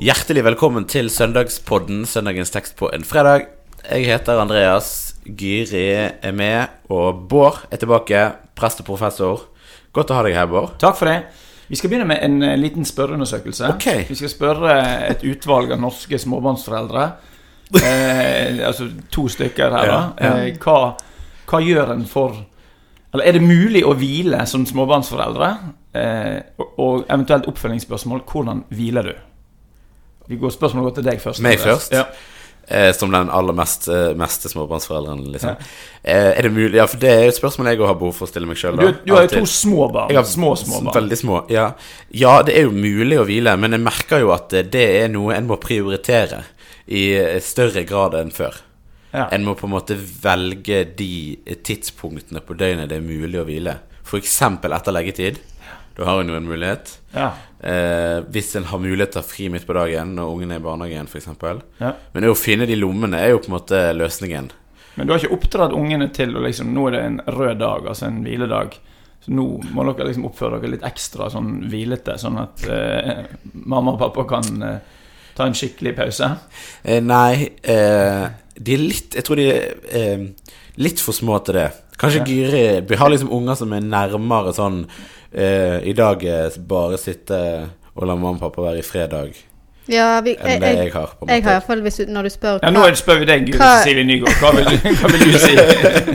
Hjertelig velkommen til søndagspodden, søndagens tekst på en fredag. Jeg heter Andreas, Gyri er med, og Bård er tilbake, prest og professor. Godt å ha deg her, Bård. Takk for det. Vi skal begynne med en eh, liten spørreundersøkelse. Okay. Vi skal spørre et utvalg av norske småbarnsforeldre. Eh, altså to stykker her, da. Ja, Eh, hva, hva gjør en for Eller er det mulig å hvile som småbarnsforeldre? Eh, og, og eventuelt oppfølgingsspørsmål. Hvordan hviler du? Vi går Spørsmålet går til deg først. Meg først? Ja. Eh, som den aller mest, eh, meste småbarnsforelderen, liksom. Eh, er det mulig Ja, for det er jo et spørsmål jeg har behov for å stille meg sjøl. Du, du har jo to små barn. Jeg har små, små barn. Veldig små, ja. ja, det er jo mulig å hvile, men jeg merker jo at det er noe en må prioritere i større grad enn før. Ja. En må på en måte velge de tidspunktene på døgnet det er mulig å hvile. F.eks. etter leggetid. Da har jo en mulighet. Ja. Eh, hvis en har mulighet til å ha fri midt på dagen når ungen er i barnehagen, f.eks. Ja. Men det å finne de lommene er jo på en måte løsningen. Men du har ikke oppdratt ungene til å liksom Nå er det en rød dag, altså en hviledag. Så nå må dere liksom oppføre dere litt ekstra sånn hvilete, sånn at eh, mamma og pappa kan eh, ta en skikkelig pause. Eh, nei, eh, de er litt Jeg tror de er eh, litt for små til det. Kanskje Ja. Gyri Vi har liksom unger som er nærmere sånn eh, I dag eh, bare sitte og la mamma og pappa være i fredag Ja, vi, jeg, jeg, jeg har. jeg har iallfall hvis du, Når du spør Ja, Nå er det- spør vi deg, Guri Hva- Cecilie Nygaard. Hva vil, hva vil du si?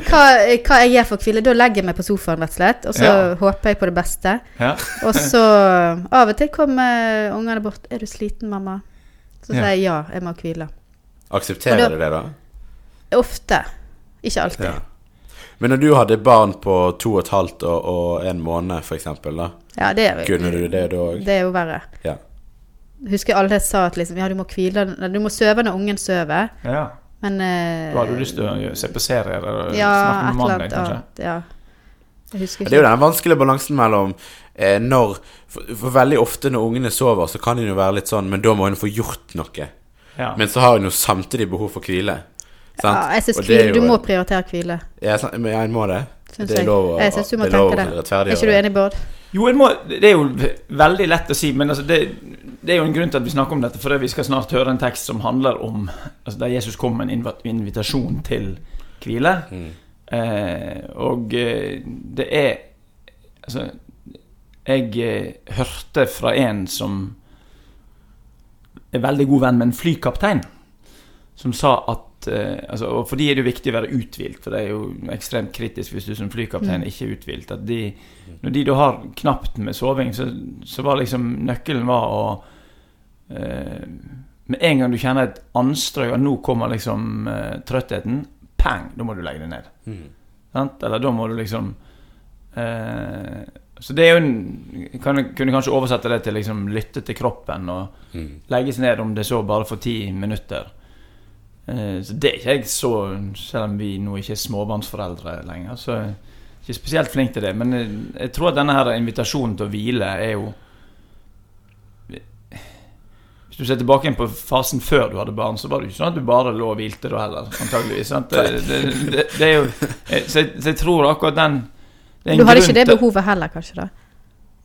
hva, hva jeg gjør for hvile, da legger jeg meg på sofaen, rett og slett. Og så Ja. håper jeg på det beste. Ja. Og så av og til kommer ungene bort. 'Er du sliten, mamma?' Så Ja. sier jeg ja, jeg må hvile. Aksepterer du det, da? Ofte. Ikke alltid. Ja. Men når du hadde barn på to og et halvt og, og en måned, for eksempel, da Ja, det er, Kunne du det da òg? det er jo verre. Ja. Husker alle sa at liksom, ja, du må hvile Du må sove når ungen sover, ja. men eh, Da hadde du lyst til å se på serier eller Ja, snakke med mannen din, kanskje? annet. Ja. Jeg husker Det er jo den vanskelige balansen mellom eh, når for, for veldig ofte når ungene sover, så kan en jo være litt sånn Men da må hun få gjort noe. Ja. Men så har hun jo samtidig behov for hvile. Sant? Ja, jeg er hvile, Du må prioritere hvile. Ja, men en må det. Synes det er jeg. lov å, Jeg synes du må er tenke det. Er ikke du enig, Bård? Jo, jeg må, det er jo veldig lett å si, men altså det, det er jo en grunn til at vi snakker om dette. For vi skal snart høre en tekst som handler om altså Der Jesus kom med en invitasjon til hvile. Mm. Eh, og eh, det er Altså, jeg eh, hørte fra en som er veldig god venn med en flykaptein, som sa at eh, altså, Og for de er det jo viktig å være uthvilt, for det er jo ekstremt kritisk hvis du som flykaptein Mm. ikke er uthvilt. At de, når de da har knapt med soving, så, så var liksom nøkkelen var å eh, Med en gang du kjenner et anstrøk, og nå kommer liksom eh, trøttheten, pang, da må du legge deg ned. Mm. Eller da må du liksom eh, Så det er jo en kan, Kunne kanskje oversette det til liksom lytte til kroppen og Mm. legge seg ned om det så bare for ti minutter. Eh, så det er ikke jeg så Selv om vi nå ikke er småbarnsforeldre lenger, så er jeg ikke spesielt flink til det. Men jeg, jeg tror at denne her invitasjonen til å hvile er jo Hvis du ser tilbake på fasen før du hadde barn, så var det jo ikke sånn at du bare lå og hvilte da heller, antageligvis. Sant? Det, det, det, det er jo eh, så jeg, så jeg tror akkurat den det er en Du hadde ikke det behovet heller, kanskje? da?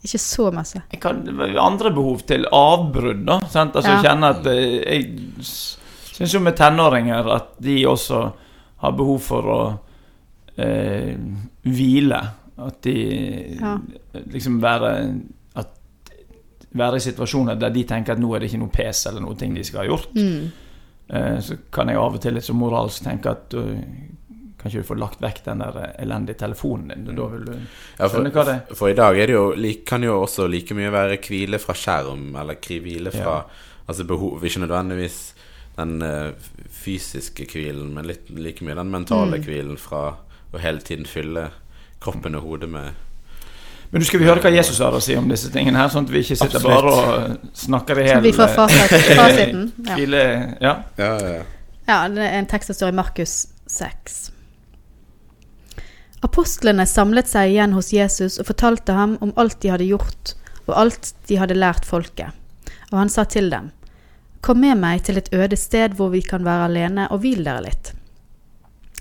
Ikke så masse. jeg kan, andre behov til avbrudd, da. Sant? Altså Ja. kjenne at eh, Jeg syns jo med tenåringer at de også har behov for å eh, hvile. At de Ja. liksom være at, Være i situasjoner der de tenker at nå er det ikke noe pes eller noe ting de skal ha gjort. Mm. Eh, så kan jeg av og til litt så moralsk tenke at uh, kan ikke du få lagt vekk den der elendige telefonen din? Da vil du Ja, for, skjønne hva det er. for i dag er det jo, kan jo også like mye være hvile fra skjerm, eller hvile fra Ja. Altså behov Ikke nødvendigvis den eh, fysiske hvilen, men litt, like mye den mentale Mm. hvilen fra å hele tiden fylle kroppen og hodet med Men du skal vi høre hva Jesus har å si om disse tingene her, sånn at vi ikke sitter Absolutt. bare og snakker i Så hjel. vi får fasit, fasiten. Ja. Hvile, ja. Ja, ja. ja, det er en tekst som står i Markus 6. Apostlene samlet seg igjen hos Jesus og fortalte ham om alt de hadde gjort, og alt de hadde lært folket. Og han sa til dem, Kom med meg til et øde sted hvor vi kan være alene, og hvil dere litt.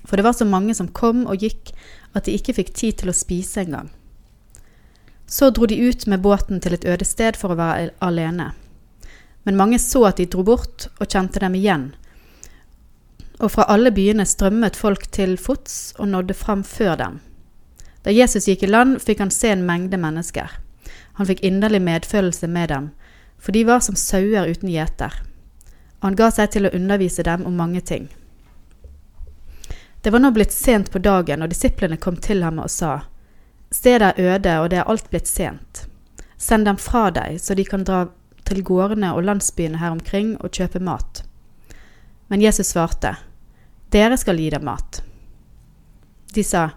For det var så mange som kom og gikk at de ikke fikk tid til å spise engang. Så dro de ut med båten til et øde sted for å være alene. Men mange så at de dro bort, og kjente dem igjen. Og fra alle byene strømmet folk til fots og nådde fram før dem. Da Jesus gikk i land, fikk han se en mengde mennesker. Han fikk inderlig medfølelse med dem, for de var som sauer uten gjeter. Og han ga seg til å undervise dem om mange ting. Det var nå blitt sent på dagen, og disiplene kom til ham og sa, Stedet er øde, og det er alt blitt sent. Send dem fra deg, så de kan dra til gårdene og landsbyene her omkring og kjøpe mat. Men Jesus svarte, Dere skal gi dem mat. De sa,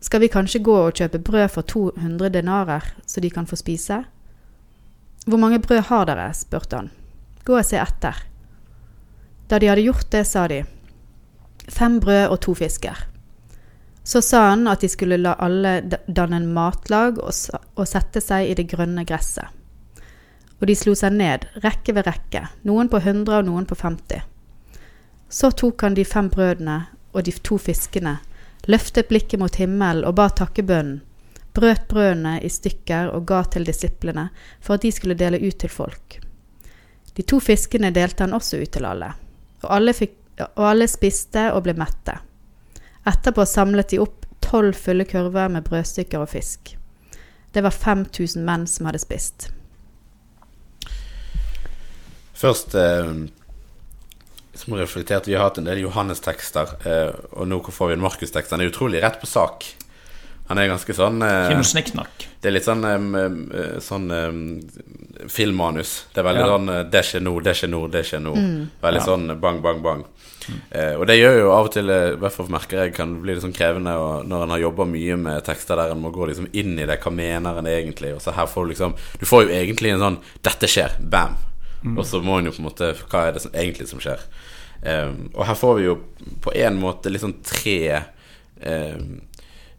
Skal vi kanskje gå og kjøpe brød for 200 denarer, så de kan få spise? Hvor mange brød har dere? spurte han. Gå og se etter. Da de hadde gjort det, sa de, Fem brød og to fisker. Så sa han at de skulle la alle danne en matlag og, sette seg i det grønne gresset. Og de slo seg ned, rekke ved rekke, noen på 100 og noen på 50. Så tok han de fem brødene og de to fiskene, løftet blikket mot himmelen og ba takkebønnen, brøt brødene i stykker og ga til disiplene for at de skulle dele ut til folk. De to fiskene delte han også ut til alle, og alle, fikk, og alle spiste og ble mette. Etterpå samlet de opp tolv fulle kurver med brødstykker og fisk. Det var 5000 menn som hadde spist. Først eh, som reflektert, Vi har hatt en del Johannes-tekster, eh, og nå får vi en Markus-tekst. Den er utrolig rett på sak. Han er ganske sånn eh, noe. Det er litt sånn, eh, sånn eh, filmmanus. Det er veldig Ja. sånn eh, Det skjer nå, det skjer nå, det skjer nå. Veldig Ja. sånn bang, bang, bang. Eh, og det gjør jo av og til, eh, i hvert fall merker jeg, kan bli litt sånn krevende og når en har jobba mye med tekster der en må gå liksom inn i det. Hva mener en egentlig? Og så her får du liksom Du får jo egentlig en sånn Dette skjer. Bam. Og så må en jo på en måte Hva er det som egentlig som skjer? Eh, og her får vi jo på en måte liksom tre eh,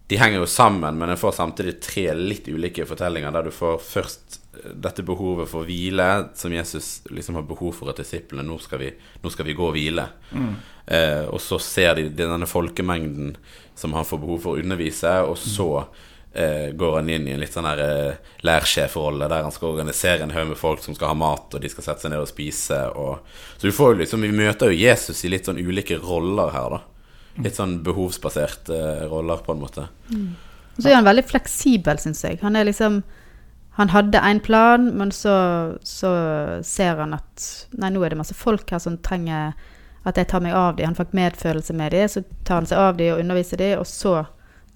de henger jo sammen, men en får samtidig tre litt ulike fortellinger, der du får først eh, dette behovet for hvile, som Jesus liksom har behov for at disiplene nå skal vi, nå skal vi gå og hvile. Eh, og så ser de denne folkemengden som han får behov for å undervise, og så eh, går han inn i en litt sånn her eh, lærsjefrolle, der han skal organisere en haug med folk som skal ha mat, og de skal sette seg ned og spise. Og, så du får jo liksom, vi møter jo Jesus i litt sånn ulike roller her, da. Litt sånn behovsbaserte eh, roller, på en måte. Og så er han veldig fleksibel, syns jeg. Han er liksom Han hadde en plan, men så, så ser han at Nei, nå er det masse folk her som trenger at jeg tar meg av dem. Han fikk medfølelse med dem, så tar han seg av dem og underviser dem, og så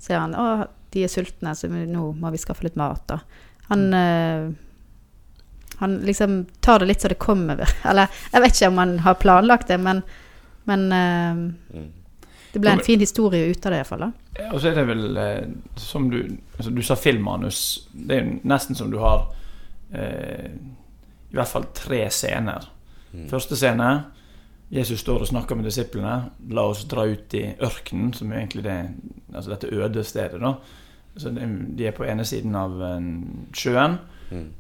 ser han å, de er sultne, så nå må vi skaffe litt mat, da. Han eh, Han liksom tar det litt så det kommer. Eller jeg vet ikke om han har planlagt det, men, men eh, det ble en fin historie ut av det, iallfall. Og så er det vel, eh, som du altså Du sa filmmanus. Det er jo nesten som du har eh, i hvert fall tre scener. Første scene Jesus står og snakker med disiplene. La oss dra ut i ørkenen, som er egentlig det, altså dette øde stedet. da. Så De er på ene siden av sjøen, sjøen,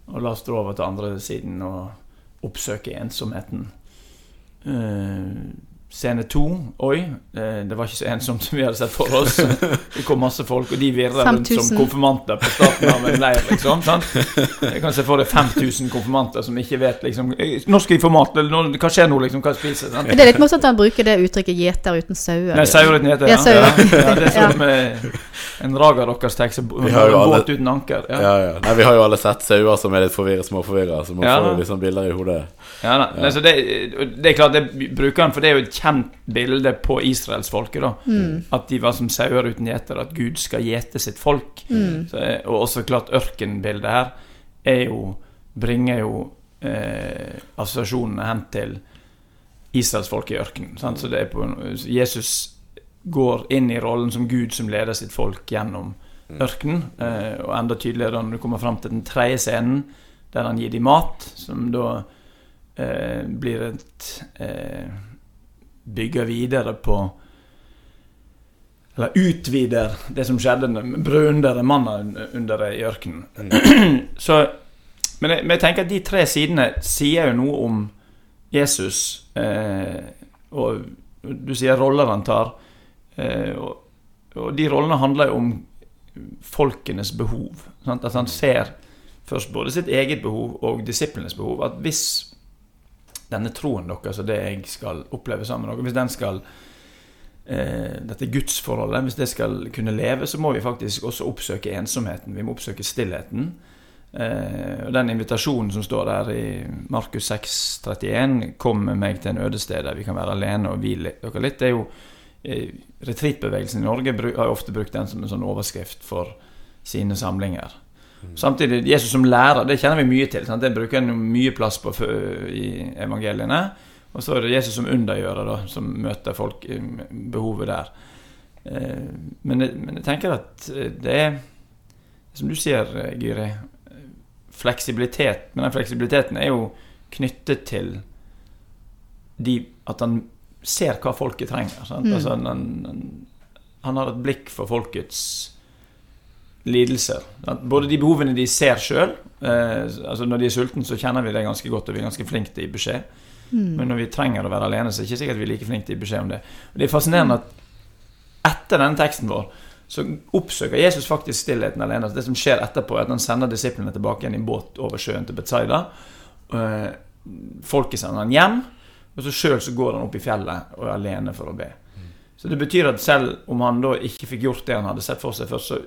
og la oss dra over til andre siden og oppsøke ensomheten. Eh, scene to Oi, eh, det var ikke så ensomt som vi hadde sett for oss. Det kom masse folk, og de virra rundt som konfirmanter på starten av en leir. liksom, sant? Jeg kan se for deg 5000 konfirmanter som ikke vet liksom eh, Når skal de få mat? Eller hva skjer nå? liksom, Hva spiser sant? Det er litt morsomt at han bruker det uttrykket 'gjeter uten sauer'. Nei, sauer uten gjeter, Ja, Ja. ja, det er som eh, en Raga deres tekst. En båt uten anker. Ja. Ja, ja. Nei, vi har jo alle sett sauer som er litt forvirret, småforvirra, så man Ja, får jo liksom bilder i hodet. Ja. Nei, så det, det er klart, det bruker han, for det er jo kjent bilde på israelsfolket. Mm. At de var som sauer uten gjeter, at Gud skal gjete sitt folk. Så, eh, og også klart ørkenbildet her er jo bringer jo eh, assosiasjonene hen til israelsfolket i ørkenen. Sant? Så det er på, Jesus går inn i rollen som Gud som leder sitt folk gjennom ørkenen. Eh, og enda tydeligere når du kommer fram til den tredje scenen, der han gir dem mat, som da eh, blir et eh, Bygger videre på Eller utvider det som skjedde med brødunderet, under i ørkenen. Så men jeg, men jeg tenker at de tre sidene sier jo noe om Jesus, eh, og du sier roller han tar. Eh, og, og de rollene handler jo om folkenes behov. Sant? At han ser først både sitt eget behov og disiplenes behov. At hvis denne troen deres og det jeg skal oppleve sammen med dere, hvis den skal eh, dette gudsforholdet, hvis det skal kunne leve, så må vi faktisk også oppsøke ensomheten. Vi må oppsøke stillheten. Eh, og Den invitasjonen som står der i Markus 6, 31, 'Kom med meg til en øde sted der vi kan være alene og hvile dere litt', det er jo eh, Retreatbevegelsen i Norge har ofte brukt den som en sånn overskrift for sine samlinger. Samtidig, Jesus som lærer, det kjenner vi mye til. Sant? Det bruker en mye plass på i evangeliene. Og så er det Jesus som undergjører, da, som møter folk behovet der. Eh, Men jeg, men jeg tenker at eh, det er Som du sier, Giri Gyri. Fleksibilitet. Men den fleksibiliteten er jo knyttet til de, at han ser hva folket trenger. Sant? Mm. Altså, han, han, han har et blikk for folkets lidelser. Både de behovene de ser sjøl. Eh, altså når de er sultne, så kjenner vi det ganske godt, og vi er ganske flinke til å gi beskjed. Mm. Men når vi trenger å være alene, så er det ikke sikkert vi er like flinke til å gi beskjed om det. Og Det er fascinerende at etter denne teksten vår så oppsøker Jesus faktisk stillheten alene. Altså det som skjer etterpå, er at han sender disiplene tilbake igjen i båt over sjøen til Betzaida. Eh, Folket sender han hjem, og så sjøl så går han opp i fjellet og er alene for å be. Så det betyr at selv om han da ikke fikk gjort det han hadde sett for seg først, så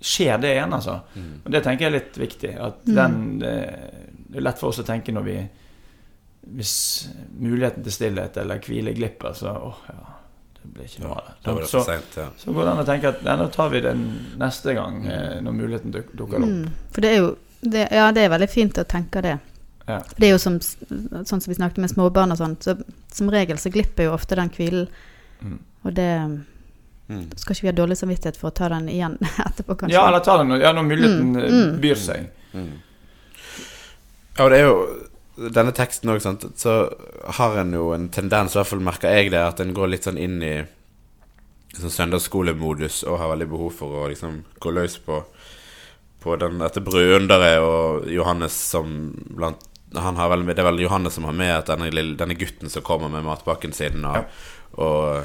skjer det igjen, altså. Og det tenker jeg er litt viktig. At Mm. den, det, det er lett for oss å tenke når vi Hvis muligheten til stillhet eller hvile glipper, så åh, ja, det blir ikke noe av det. det Så, sent, ja. så går det an å tenke at nei, nå tar vi det neste gang eh, når muligheten duk, dukker opp. Mm. For det er jo det, Ja, det er veldig fint å tenke det. Ja. Det er jo som, sånn som vi snakket med småbarn og sånn, så som regel så glipper jo ofte den hvilen. Mm. Og det Mm. skal ikke vi ha dårlig samvittighet for å ta den igjen etterpå, kanskje. Ja, eller ta den ja, når muligheten Mm, eh, mm. byr seg. Mm. Ja, og det er jo Denne teksten òg, sant, så har en jo en tendens, i hvert fall merker jeg det, at en går litt sånn inn i sånn søndagsskolemodus og har veldig behov for å liksom gå løs på På den, dette brødunderet og Johannes som blant han har vel, Det er vel Johannes som har med at denne, denne gutten som kommer med matpakken sin, og, Ja. og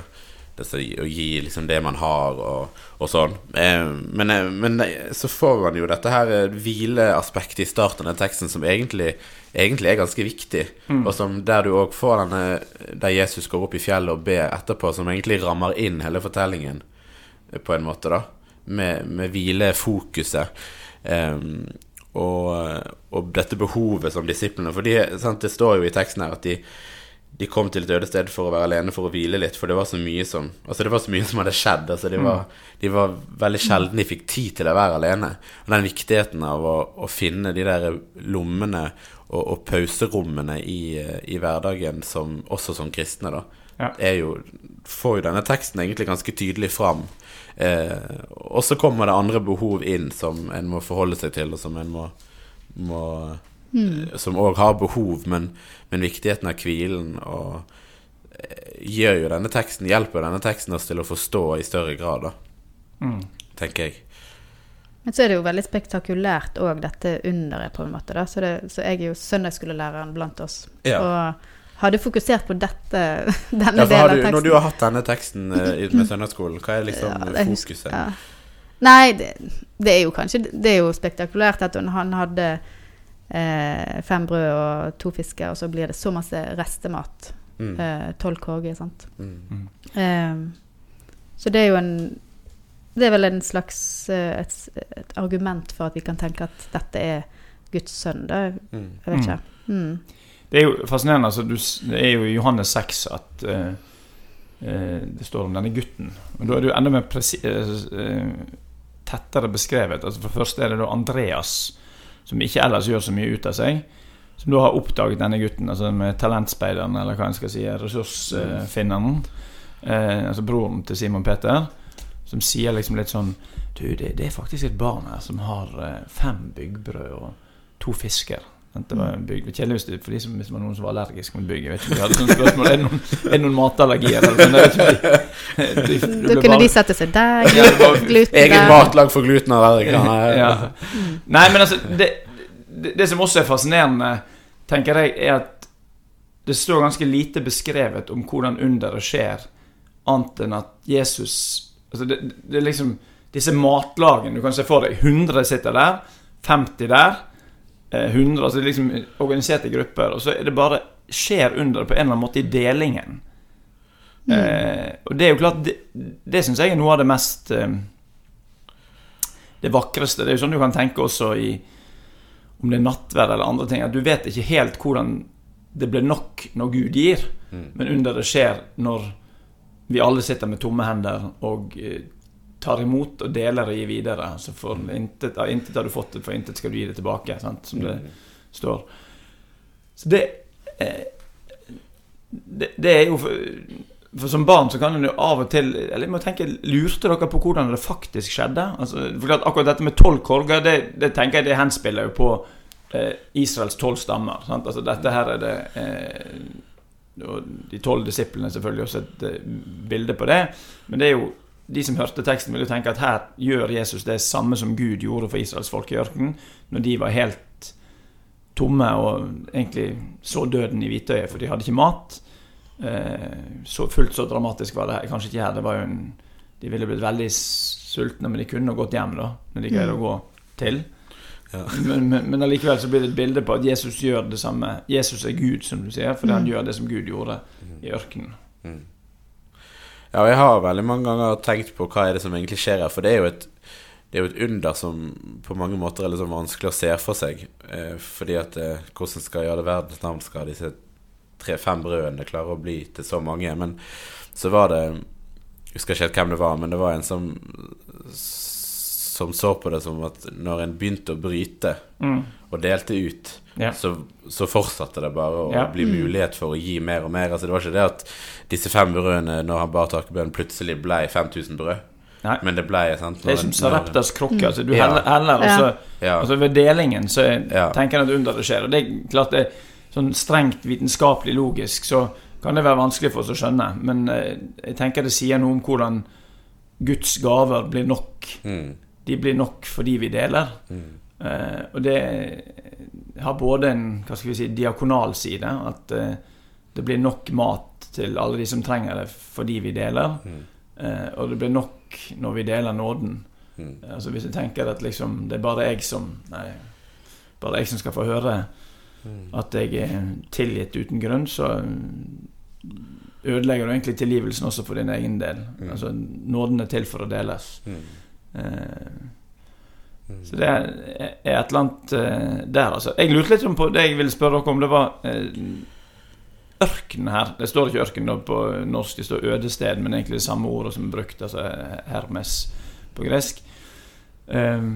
å gi liksom det man har, og, og sånn. Eh, men, eh, men eh, så får man jo dette her eh, hvileaspektet i starten av den teksten som egentlig, egentlig er ganske viktig. Og som der du òg får denne Der Jesus går opp i fjellet og ber etterpå, som egentlig rammer inn hele fortellingen på en måte, da. Med, med hvilefokuset. Eh, og, og dette behovet som disiplene For de, sant, det står jo i teksten her at de, de kom til et øde sted for å være alene for å hvile litt, for det var så mye som Altså det var så mye som hadde skjedd. Altså de, var, de var veldig sjelden de fikk tid til å være alene. Og den viktigheten av å, å finne de der lommene og, og pauserommene i, i hverdagen som, også som kristne, da, Ja. jo Får jo denne teksten egentlig ganske tydelig fram. Eh, og så kommer det andre behov inn som en må forholde seg til, og som en må, må Som òg har behov, men, men viktigheten av hvilen og eh, gjør jo denne teksten hjelper denne teksten oss til å forstå i større grad, da, Mm. tenker jeg. Men så er det jo veldig spektakulært òg, dette underet, på en måte. Da. Så, det, så jeg er jo søndagsskolelæreren blant oss. Ja. Og hadde fokusert på dette, denne Ja, delen av teksten. når du har hatt denne teksten eh, med søndagsskolen, hva er liksom Ja, fokuset? ja. Nei, det, det er jo kanskje Det er jo spektakulært at hun- han hadde eh, fem brød og to fisker, og så blir det så masse restemat. Mm. Eh, Tolv korger, sant. Mm. Eh, så det er jo en Det er vel en slags eh, et, et argument for at vi kan tenke at dette er Guds sønn, da. Mm. Jeg vet ikke. Mm. Det er jo fascinerende. Altså, du, det er jo i Johannes 6 at eh, eh, det står om denne gutten. Men Da er det jo enda mer presi tettere beskrevet. Altså For det første er det da Andreas, som ikke ellers gjør så mye ut av seg, som da har oppdaget denne gutten, altså med talentspeideren, eller hva en skal si, ressursfinneren. Eh, altså broren til Simon Peter, som sier liksom litt sånn Du, det, det er faktisk et barn her som har eh, fem byggbrød og to fisker. Det var bygg. Kjedelig hvis det for de som, hvis det var noen som var allergisk mot bygg. Jeg vet ikke, om de hadde sånne spørsmål. Er det noen, er det noen matallergier? Eller, sånn? Da kunne bare- de sette seg der, Ja, gluten Eget matlag for glutenallergikere. ja. Nei, men altså det, det, det som også er fascinerende, tenker jeg, er at det står ganske lite beskrevet om hvordan underet skjer, annet enn at Jesus altså det, det er liksom Disse matlagene Du kan se for deg 100 sitter der, 50 der, 100 altså er liksom organiserte grupper, og så er det bare skjer under på en eller annen måte i delingen. Eh, og det er jo klart Det, det syns jeg er noe av det mest eh, Det vakreste. Det er jo sånn du kan tenke også i om det er nattverd eller andre ting. At du vet ikke helt hvordan det blir nok når Gud gir, men under det skjer når vi alle sitter med tomme hender og eh, tar imot og deler og gir videre. Så for intet, av intet har du fått det, for intet skal du gi det tilbake, sant? som det står. Så det, eh, det Det er jo for, for som barn så kan en jo av og til Eller jeg må tenke, Lurte dere på hvordan det faktisk skjedde? Altså, for klart, akkurat dette med tolv korger, det, det tenker jeg det henspiller jo på eh, Israels tolv stammer. Sant? Altså, dette her er det eh, og De tolv disiplene selvfølgelig også et eh, bilde på det. Men det er jo de som hørte teksten, vil jo tenke at her gjør Jesus det samme som Gud gjorde for Israels folk i ørkenen, når de var helt tomme og egentlig så døden i hvitøyet, for de hadde ikke mat. Eh, så fullt så dramatisk var det kanskje ikke her. Det var jo en, de ville blitt veldig sultne, men de kunne gått hjem da, når de greide å gå til. Ja. Men, men, men allikevel så blir det et bilde på at Jesus gjør det samme. Jesus er Gud, som du sier, fordi han gjør det som Gud gjorde i ørkenen. Ja, og jeg har veldig mange ganger tenkt på hva er det som egentlig skjer her. For det er jo et, det er jo et under som på mange måter er sånn vanskelig å se for seg. Eh, fordi at eh, hvordan skal i all verdens navn skal disse tre-fem brødene klare å bli til så mange? Men så var det Jeg husker ikke helt hvem det var, men det var en som som så på det som at når en begynte å bryte og delte ut, Ja. så, så fortsatte det bare å Ja. bli mulighet for å gi mer og mer. Altså Det var ikke det at disse fem brødene, når han bar takebønnen, plutselig ble 5000 brød. Nei. Men det ble sant, Det er som Sareptas krukke. Altså, du Ja. heller, heller og så Ja. Altså Ved delingen så er, Ja. tenker jeg at under det skjer. Og det er klart det er sånn strengt vitenskapelig logisk, så kan det være vanskelig for oss å skjønne. Men eh, jeg tenker det sier noe om hvordan Guds gaver blir nok. Mm, De blir nok fordi vi deler. mm, Eh, og det har både en hva skal vi si, diakonal side, at eh, det blir nok mat til alle de som trenger det fordi vi deler. mm, Eh, og det blir nok når vi deler nåden. mm. Altså Hvis jeg tenker at liksom det er bare jeg som Nei, bare jeg som skal få høre Mm. at jeg er tilgitt uten grunn, så ødelegger du egentlig tilgivelsen også for din egen del. Mm. Altså Nåden er til for å deles. Mm. Eh. Så det er et eller annet eh, der, altså. Jeg lurte litt på det jeg ville spørre dere om. Det var eh, ørken her. Det står ikke ørken på norsk, det står ødested, men egentlig det samme ordet som er brukt, altså Hermes på gresk. Eh,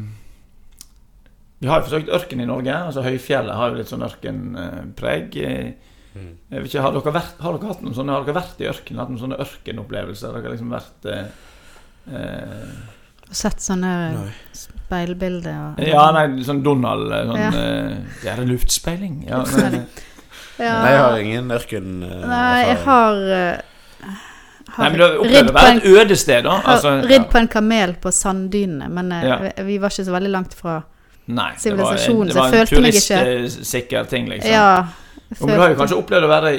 vi har jo forsøkt ørken i Norge. altså Høyfjellet har jo litt sånn ørkenpreg. Mm. jeg vet ikke, har dere, vært, har dere hatt noen sånne Har dere vært i ørkenen? Hatt noen sånne ørkenopplevelser? Har dere liksom vært eh, eh, sett sånne Nei. speilbilder og Ja, nei, sånn Donald eh, sånn, Ja. eh, Det er luftspeiling. Ja, Luftspeiling. men, Ja. Nei, jeg har ingen ørken... Uh, Nei, jeg har, uh, har nei, men du har opplevd å på være en, øde sted, da? har Altså, ridd på en kamel på sanddynene, men eh, Ja. vi, vi var ikke så veldig langt fra sivilisasjonen. så jeg følte meg ikke- Det var en turistsikker ting, liksom. Ja. Jeg Men du har jo kanskje opplevd å være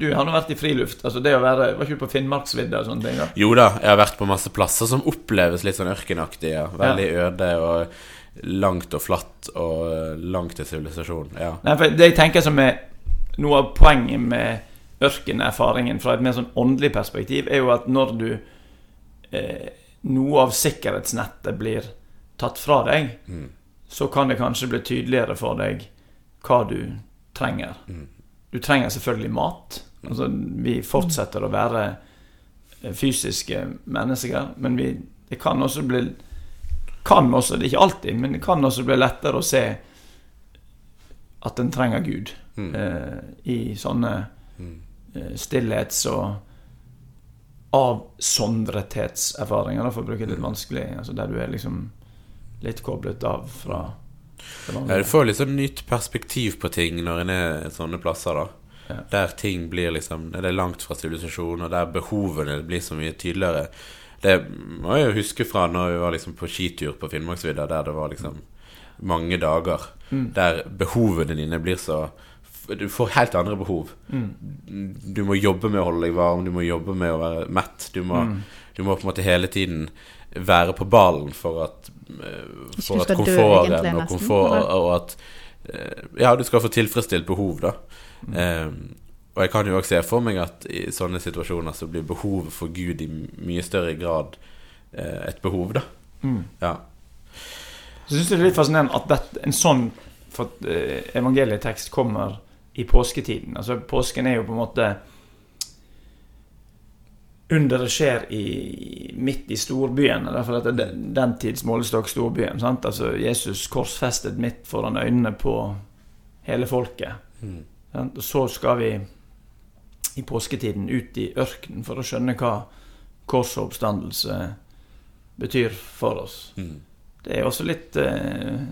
Du har nå vært i friluft. Altså det å være Var ikke du på Finnmarksvidda og sånne ting? da? Jo da, jeg har vært på masse plasser som oppleves litt sånn ørkenaktig. Ja. Veldig øde og langt og flatt og langt til sivilisasjon. Ja. Nei, for Det jeg tenker som er noe av poenget med ørkenerfaringen fra et mer sånn åndelig perspektiv, er jo at når du eh, Noe av sikkerhetsnettet blir tatt fra deg, Mm. så kan det kanskje bli tydeligere for deg hva du trenger. Mm. Du trenger selvfølgelig mat. Altså, vi fortsetter å være eh, fysiske mennesker, men vi, det kan også bli Kan også, det er ikke alltid, men det kan også bli lettere å se at en trenger Gud Mm. eh, i sånne Mm. eh, stillhets- og avsondrethetserfaringer, for å bruke et litt vanskelig altså Der du er liksom litt koblet av fra det du får litt sånn nytt perspektiv på ting når en er sånne plasser, da. Ja. Der ting blir liksom Det er langt fra sivilisasjon, og der behovene blir så mye tydeligere. Det må jeg jo huske fra når vi var liksom på skitur på Finnmarksvidda, der det var liksom mange dager. Mm. Der behovene dine blir så Du får helt andre behov. Mm. Du må jobbe med å holde deg varm, du må jobbe med å være mett. Du må, Mm. du må på en måte hele tiden være på ballen for at For at komforten dø, og komfort og at eh, Ja, du skal få tilfredsstilt behov, da. Mm. Eh, og jeg kan jo også se for meg at i sånne situasjoner så blir behovet for Gud i mye større grad eh, et behov, da. Mm. Ja. Så syns jeg det er litt fascinerende at det, en sånn for, eh, evangelietekst kommer i påsketiden. Altså Påsken er jo på en måte Underet skjer i, midt i storbyen. Derfor at det er den tids målestokk storbyen. Sant? Altså Jesus korsfestet midt foran øynene på hele folket. Mm. Og så skal vi i påsketiden ut i ørkenen for å skjønne hva kors og oppstandelse betyr for oss. Mm. Det er også litt eh,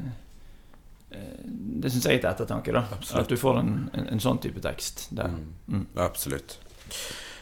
eh, Det syns jeg er til ettertanke, da. Absolutt. At du får en, en, en sånn type tekst der. Mm. Mm. Absolutt.